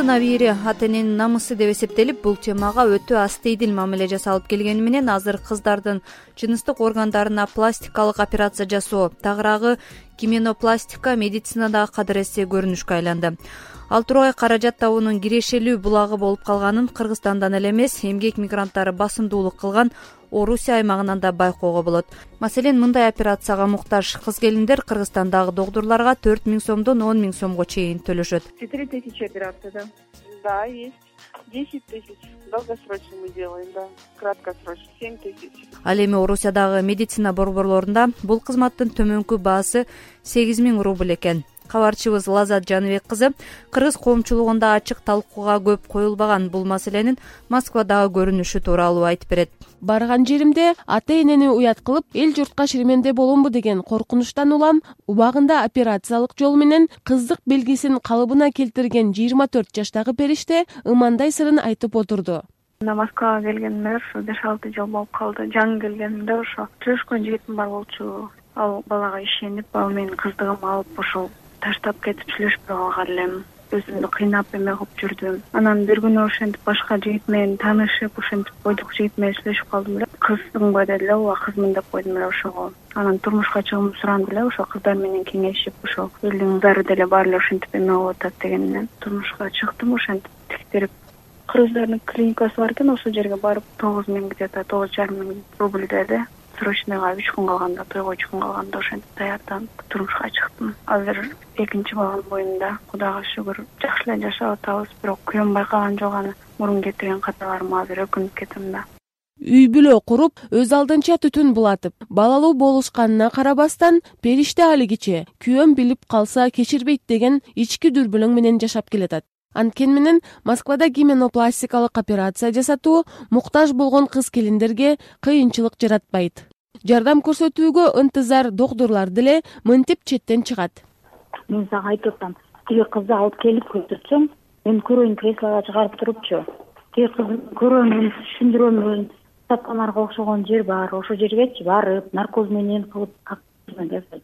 кыздын абийири ата эненин намысы деп эсептелип бул темага өтө аз тийдил мамиле жасалып келгени менен азыр кыздардын жыныстык органдарына пластикалык операция жасоо. Тагыраагы гименопластика медицинадагы кадыресе көрүнүшкө айланды. Ал тургай каражат табуунун кирешелүү булагы болуп калганын кыргызстандан эле эмес эмгек мигранттары басымдуулук кылган орусия аймагынан да байкоого болот. Маселен мындай операцияга муктаж кыз келиндер кыргызстандагы докторлорго төрт миң сомдон он миң сомго чейин төлөшөт. Четыре тысячи операция да да есть десять тысяч. Долгосрочный мы делаем да. Краткосрочный семь тысяч. Ал эми орусиядагы медицина борборлорунда бул кызматтын төмөнкү баасы сегиз миң рубль экен кабарчыбыз лаззат жаныбек кызы кыргыз коомчулугунда ачык талкууга көп коюлбаган бул маселенин москвадагы көрүнүшү тууралуу айтып берет. Барган жеримде ата энени уят кылып эл журтка шерменде боломбу деген коркунучтан улам убагында операциялык жол менен кыздык белгисин калыбына келтирген жыйырма төрт жаштагы периште ымандай сырын айтып отурду. Мына москвага келгениме ушу беш алты жыл болуп калды. Жаңы келгенимде ошо сүйлөшкөн жигитим бар болчу. Ал балага ишенип ал менин кыздыгымды алып ошол таштап кетип сүйлөшпөй калган элем. Өзүмдү кыйнап эме кылып жүрдүм. Анан бир күнү ошентип башка жигит менен таанышып ошентип бойдок жигит менен сүйлөшүп калдым эле кызсыңбы деди эле ооба кызмын деп койдум эле ошого. Анан турмушка чыгуумду сурандым эле ошо кыздар менен кеңешип ошо элдин кыздары деле баары эле ушинтип эме кылып атат дегенден турмушка чыктым ошентип тиктирип кыргыздардын клиникасы бар экен ошол жерге барып тогуз миң где то тогуз жарым миң рубль деди срочныйга үч күн калганда тойго үч күн калганда ошентип даярданып турмушка чыктым. Азыр экинчи балам боюнда кудайга шүгүр жакшы эле жашап атабыз бирок күйөөм байкаган жок аны мурун кетирген каталарыма азыр өкүнүп кетем да. Үй бүлө куруп өз алдынча түтүн булатып балалуу болушканына карабастан периште алигиче күйөөм билип калса кечирбейт деген ички дүрбөлөң менен жашап келатат. Анткени менен москвада гименопластикалык операция жасатуу муктаж болгон кыз келиндерге кыйынчылык жаратпайт жардам көрсөтүүгө ынтызар докторлор деле мынтип четтен чыгат. Мен сага айтып атам тиги кызды алып келип өлтүрсөң мен көрөйүн креслого чыгарып турупчу тиги кызды көрөмүн түшүндүрөмүн стационарга окшогон жер бар ошол жергечи барып наркоз менен кылып жасайт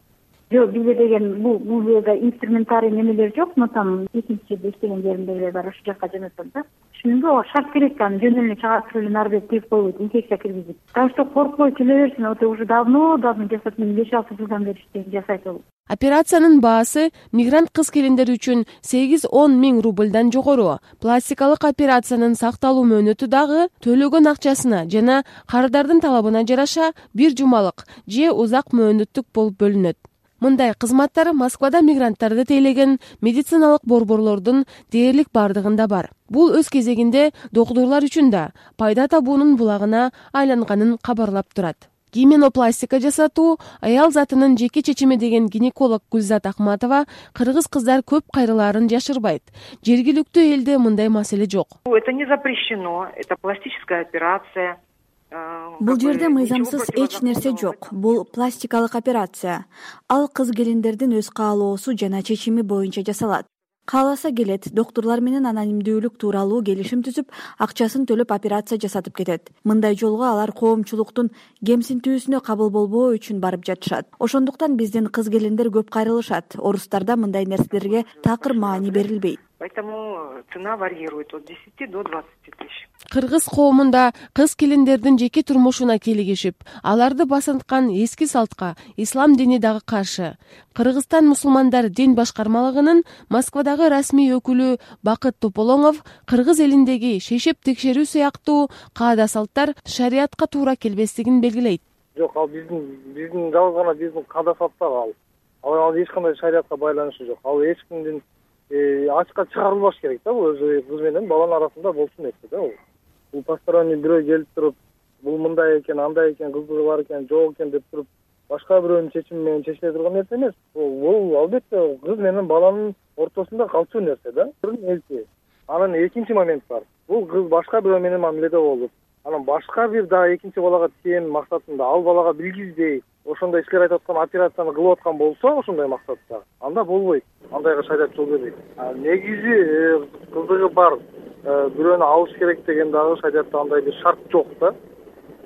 жок бизде деген бул бул жерде инструментарий немелер жок. Но там экинчи жерде иштеген жеримдегилер бар ошол жака жөнөтөм да. Түшүндүңбү ооба шарт керек аны жөн эле чыгарып туруп эле нары бери тигип койбойт инфекция киргизип. Так что коркпой келе берсин вот уже давно давно жасап мен беш алты жылдан бери иштейм жасайт ол. Операциянын баасы мигрант кыз келиндер үчүн сегиз он миң рубльдан жогору. Пластикалык операциянын сакталуу мөөнөтү дагы төлөгөн акчасына жана карыздардын талабына жараша бир жумалык же узак мөөнөттүк болуп бөлүнөт мындай кызматтар москвада мигранттарды тейлеген медициналык борборлордун дээрлик бардыгында бар. Бул өз кезегинде докторлор үчүн да пайда табуунун булагына айланганын кабарлап турат. Гименопластика жасатуу аял затынын жеке чечими деген гинеколог гүлзат акматова кыргыз кыздар көп кайрылаарын жашырбайт. Жергиликтүү элде мындай маселе жок. Это не запрещено. Это пластическая операция бул жерде мыйзамсыз эч нерсе жок. Бул пластикалык операция. Ал кыз келиндердин өз каалоосу жана чечими боюнча жасалат. Кааласа келет докторлор менен анонимдүүлүк тууралуу келишим түзүп акчасын төлөп операция жасатып кетет. Мындай жолго алар коомчулуктун кемсинтүүсүнө кабыл болбоо үчүн барып жатышат. Ошондуктан биздин кыз келиндер көп кайрылышат. Орустарда мындай нерселерге такыр маани берилбейт поэтому цена варьирует от десяти до двадцати тысяч. Кыргыз коомунда кыз келиндердин жеке турмушуна кийлигишип аларды басынткан эски салтка ислам дини дагы каршы. Кыргызстан мусулмандар дин башкармалыгынын москвадагы расмий өкүлү бакыт тополоңов кыргыз элиндеги шейшеп текшерүү сыяктуу каада салттар шариятка туура келбестигин белгилейт. Жок ал биздин биздин жалгыз гана биздин каада салттар ал. Ал эч кандай шариятка байланышы жок. Ал эч кимдин ачыкка чыгарылбаш керек да бул өзү кыз менен баланын арасында болчу нерсе да бул. Бул посторонний бирөө келип туруп бул мындай экен андай экен кыздыгы бар экен жок экен деп туруп башка бирөөнүн чечими менен чечиле турган нерсе эмес. Бул албетте кыз менен баланын ортосунда калчу нерсе да. Анан экинчи момент бар. Бул кыз башка бирөө менен мамиледе болуп анан башка бир дагы экинчи балага тиейин максатында ал балага билгизбей ошондой ишкер айтып аткан операцияны кылып аткан болсо ошондой максатта анда болбойт. Андайга шарият жол бербейт. Негизи кыздыгы бар э, бирөөнү алыш керек деген дагы шариятта андай бир шарт жок да.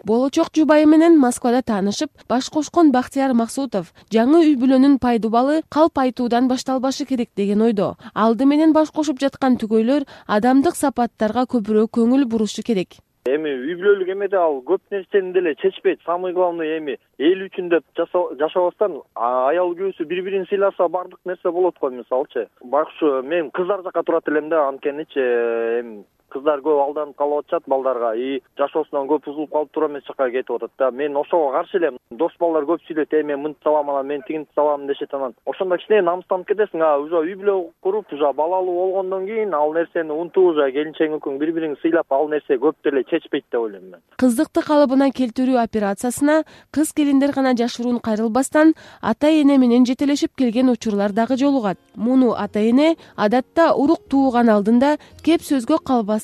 Болочок жубайы менен москвада таанышып баш кошкон бактияр максутов жаңы үй бүлөнүн пайдубалы калп айтуудан башталбашы керек деген ойдо. Алды менен баш кошуп жаткан түгөйлөр адамдык сапаттарга көбүрөөк көңүл бурушу керек эми үй бүлөлүк эмеде ал көп нерсени деле чечпейт. Самый главный эми эл үчүн деп жашабастан аял күйөөсү бири бирин сыйласа баардык нерсе болот го мисалычы байкуш мен кыздар жака турат элем да анткеничи эми кыздар көп алданып калып атышат балдарга. И жашоосунан көп узулуп калып туура эмес жака кетип атат да. Мен ошого каршы элем. Дос балдар көп сүйлөйт э мен мынтип салам анан мен тигинтип салам дешет анан. Ошондо кичине намыстанып кетесиң а уже үй бүлө куруп уже балалуу болгондон кийин ал нерсени унутуп уже келинчегиң экөөң бири бириңди сыйлап ал нерсе көп деле чечпейт деп ойлойм мен. Кыздыкты калыбына келтирүү операциясына кыз келиндер гана жашыруун кайрылбастан ата эне менен жетелешип келген учурлар дагы жолугат. Муну ата эне адатта урук тууган алдында кеп сөзгө калбас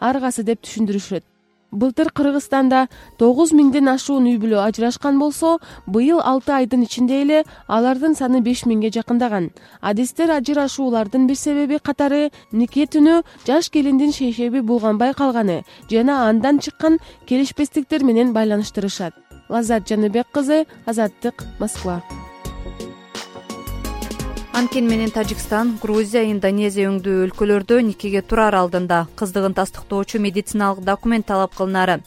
аргасы деп түшүндүрүшөт. Былтыр кыргызстанда тогуз миңден ашуун үй бүлө ажырашкан болсо быйыл алты айдын ичинде эле алардын саны беш миңге жакындаган. Адистер ажырашуулардын бир себеби катары нике түнү жаш келиндин шейшеби булганбай калганы жана андан чыккан келишпестиктер менен байланыштырышат. Лаззат жаныбек кызы азаттык москва анткени менен тажикстан грузия индонезия өңдүү өлкөлөрдө никеге турар алдында кыздыгын тастыктоочу медициналык документ талап кылынары.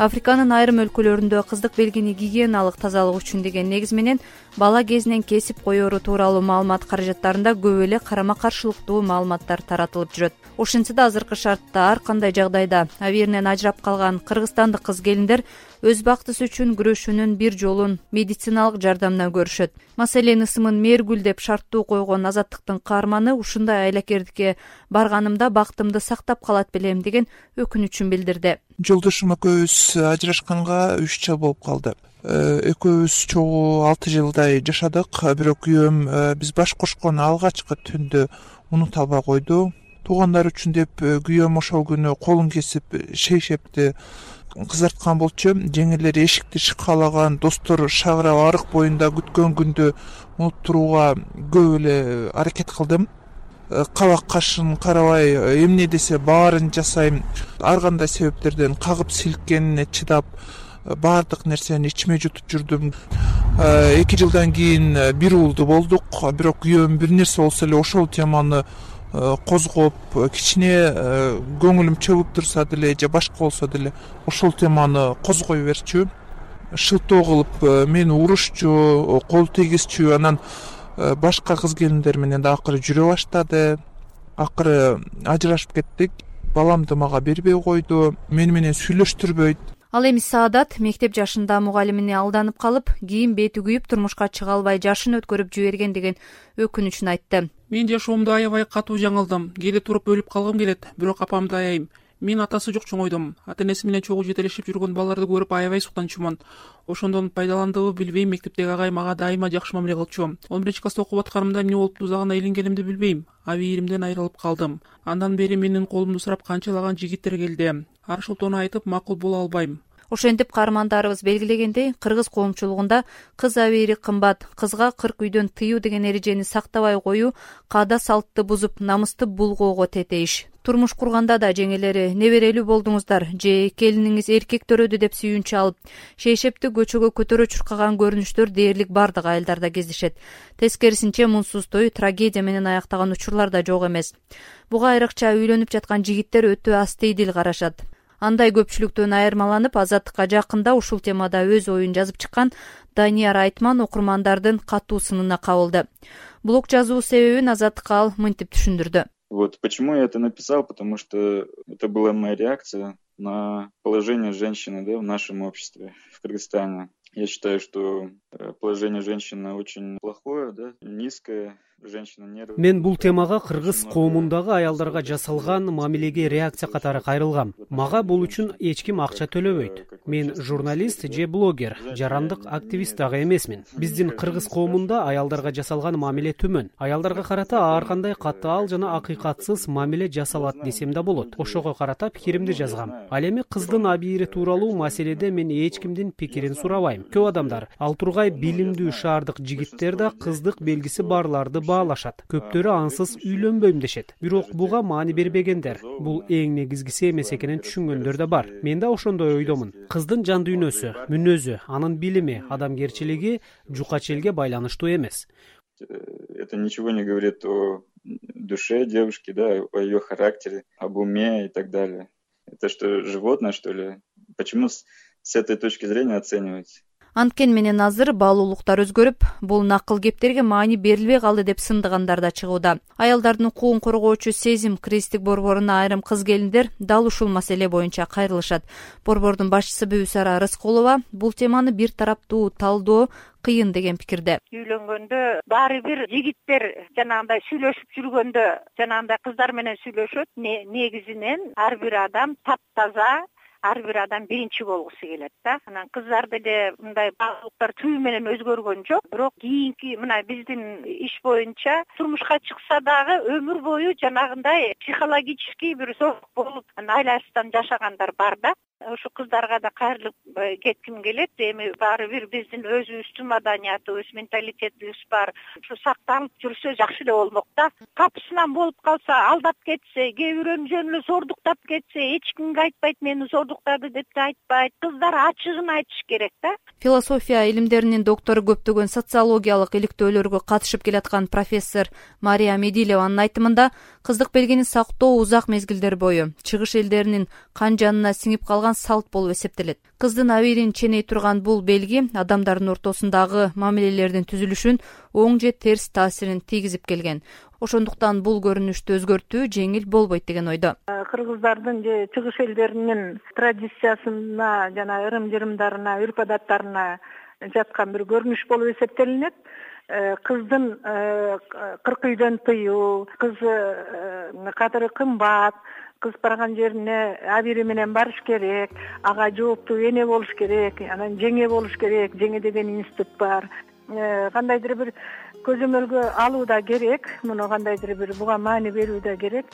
Африканын айрым өлкөлөрүндө кыздык белгини гигиеналык тазалык үчүн деген негиз менен бала кезинен кесип коеру тууралуу маалымат каражаттарында көп эле карама каршылыктуу маалыматтар таратылып жүрөт. Ошентсе да азыркы шартта ар кандай жагдайда абийиринен ажырап калган кыргызстандык кыз келиндер өз бактысы үчүн күрөшүүнүн бир жолун медициналык жардамдан көрүшөт. Маселен ысымын мээргүл деп шарттуу койгон азаттыктын каарманы ушундай айлакерликке барганымда бактымды сактап калат белем деген өкүнүчүн билдирди. Жолдошум экөөбүз ажырашканга үч жыл болуп калды. Э, экөөбүз чогуу алты жылдай жашадык бирок күйөөм э, биз баш кошкон алгачкы түндү унута албай койду. Туугандар үчүн деп э, күйөөм ошол күнү колун кесип шейшепти кызарткан болчу жеңелери эшикти шыкалаган достор шагырап арык боюнда күткөн күндү унуттурууга көп эле аракет кылдым. Э, кабак кашын карабай эмне десе баарын жасайм. Ар кандай себептерден кагып силккенине чыдап э, баардык нерсени ичиме жутуп жүрдүм. Эки жылдан кийин бир уулду болдук. Бирок күйөөм бир нерсе болсо эле ошол теманы Э, козгоп э, кичине э, көңүлүм чөгүп турса деле же башка болсо деле ошол теманы козгой берчү шылтоо кылып мени урушчу кол тийгизчү анан башка кыз келиндер менен да акыры жүрө баштады. Акыры ажырашып кеттик. Баламды мага бербей койду. Мени менен сүйлөштүрбөйт ал эми саадат мектеп жашында мугалимине алданып калып кийин бети күйүп турмушка чыга албай жашын өткөрүп жиберген деген өкүнүчүн айтты. Мен жашоомду аябай катуу жаңылдым. Кээде туруп өлүп калгым келет. Бирок апамды аяйм мен атасы жок чоңойдум ата энеси менен чогуу жетелешип жүргөн балдарды көрүп аябай суктанчумун. Ошондон пайдаландыбы билбейм мектептеги агай мага дайыма жакшы мамиле кылчу он биринчи класста окуп атканымда эмне болуп тузагына илингенимди билбейм. Абийиримден айрылып калдым. Андан бери менин колумду сурап канчалаган жигиттер келди. Ар шылтоону айтып макул боло албайм. Ошентип каармандарыбыз белгилегендей кыргыз коомчулугунда кыз абийири кымбат кызга кырк үйдөн тыюу деген эрежени сактабай коюу каада салтты бузуп намысты булгоого тетейиш турмуш курганда да жеңелери неберелүү болдуңуздар же келиниңиз эркек төрөдү деп сүйүнчү алып шейшепти көчөгө көтөрө чуркаган көрүнүштөр дээрлик баардык айылдарда кездешет тескерисинче мунсуз той трагедия менен аяктаган учурлар да жок эмес. Буга айрыкча үйлөнүп жаткан жигиттер өтө астейдил карашат. Андай көпчүлүктөн айырмаланып азаттыкка жакында ушул темада өз оюн жазып чыккан данияр айтман окурмандардын катуу сынына кабылды. Блог жазуу себебин азаттыкка ал мынтип түшүндүрдү вот почему я это написал потому что это была моя реакция на положение женщины да в нашем обществе в кыргызстане я считаю что э, положение женщины очень плохое да низкое. Мен бул темага кыргыз коомундагы аялдарга жасалган мамилеге реакция катары кайрылгам мага бул үчүн эч ким акча төлөбөйт. мен журналист же блогер жарандык активист дагы эмесмин. Биздин кыргыз коомунда аялдарга жасалган мамиле төмөн аялдарга карата ар кандай катаал жана акыйкатсыз мамиле жасалат десем да болот. Ошого карата пикиримди жазгам. ал эми кыздын абийири тууралуу маселеде мен эч кимдин пикирин сурабайм көп адамдар? Ал тургай билимдүү шаардык жигиттер да кыздык белгиси барларды баалашат. Көптөрү ансыз үйлөнбөйм дешет бирок буга маани бербегендер. Бул эң негизгиси эмес экенин түшүнгөндөр да бар. Мен да ошондой ойдомун. Кыздын жан дүйнөсү мүнөзү анын билими адамгерчилиги жука челге байланыштуу эмес. Это ничего не говорит о душе девушки да о ее характере об уме и так далее. Это что животное что ли? Почему с этой точки зрения оценивать анткени менен азыр баалуулуктар өзгөрүп бул накыл кептерге маани берилбей калды деп сындыгандар да чыгууда. Аялдардын укугун коргоочу сезим кресттик борборуна айрым кыз келиндер дал ушул маселе боюнча кайрылышат. Борбордун башчысы бүбүсара рыскулова бул теманы бир тараптуу талдоо кыйын деген пикирде. Үйлөнгөндө баары бир жигиттер жанагындай сүйлөшүп жүргөндө жанагындай кыздар менен сүйлөшөт. Негизинен ар бир адам таптаза ар бир адам биринчи болгусу келет да. Анан кыздар деле мындай баалуулуктар түбү менен өзгөргөн жок. Бирок кийинки мына биздин иш боюнча турмушка чыкса дагы өмүр бою жанагындай психологический бир зорлук болуп айласыздан жашагандар бар да ушул кыздарга да кайрылып э, кетким келет. Эми баары бир биздин өзүбүздүн маданиятыбыз менталитетибиз бар. Ушу сакталып жүрсө жакшы эле болмок да. Капысынан болуп калса алдап кетсе кээ бирөөнү жөн эле зордуктап кетсе эч кимге айтпайт мени зордуктады деп да айтпайт. Кыздар ачыгын айтыш керек да. Философия илимдеринин доктору көптөгөн социологиялык иликтөөлөргө катышып келаткан профессор мария медилеванын айтымында кыздык белгини сактоо узак мезгилдер бою. Чыгыш элдеринин кан жанына сиңип калган салт болуп эсептелет. Кыздын абийирин ченей турган бул белги адамдардын ортосундагы мамилелердин түзүлүшүн оң же терс таасирин тийгизип келген. Ошондуктан бул көрүнүштү өзгөртүү жеңил болбойт деген ойдо. Э, кыргыздардын же чыгыш элдеринин традициясына жана ырым жырымдарына үрп адаттарына жаткан бир көрүнүш болуп эсептелинет. Э, кыздын э, кырк үйдөн тыюу кыз кадыры кымбат кыз барган жерине абийири менен барыш керек ага жооптуу эне болуш керек анан жеңе болуш керек жеңе деген институт бар. Э, кандайдыр бир көзөмөлгө алуу да керек муну кандайдыр бир буга маани берүү да керек.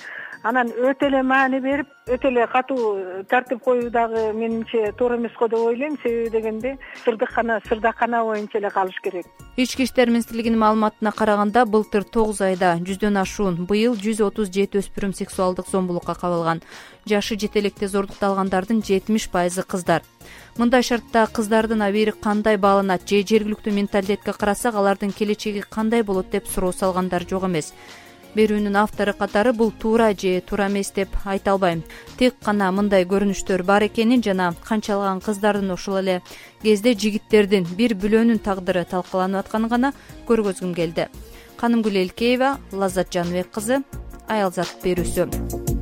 Анан өтө эле маани берип өтө эле катуу тартип коюу дагы менимче туура эмес го деп ойлойм. Себеби дегенде сырдыккана сырдакана боюнча эле калыш керек. Ички иштер министрлигинин маалыматына караганда былтыр тогуз айда жүздөн ашуун быйыл жүз отуз жети өспүрүм сексуалдык зомбулукка кабылган жашы жете электе зордукталгандардын жетимиш пайызы кыздар. Мындай шартта кыздардын абийири кандай бааланат же жергиликтүү менталитетке карасак алардын келечеги кандай болот деп суроо салгандар жок эмес. Берүүнүн автору катары бул туура же туура эмес деп айта албайм. Тек гана мындай көрүнүштөр бар экенин жана канчалаган кыздардын ошол эле кезде жигиттердин бир бүлөнүн тагдыры талкаланып атканын гана көргөзгүм келди. Канымгүл элкеева лаззат жаныбек кызы аялзат берүүсү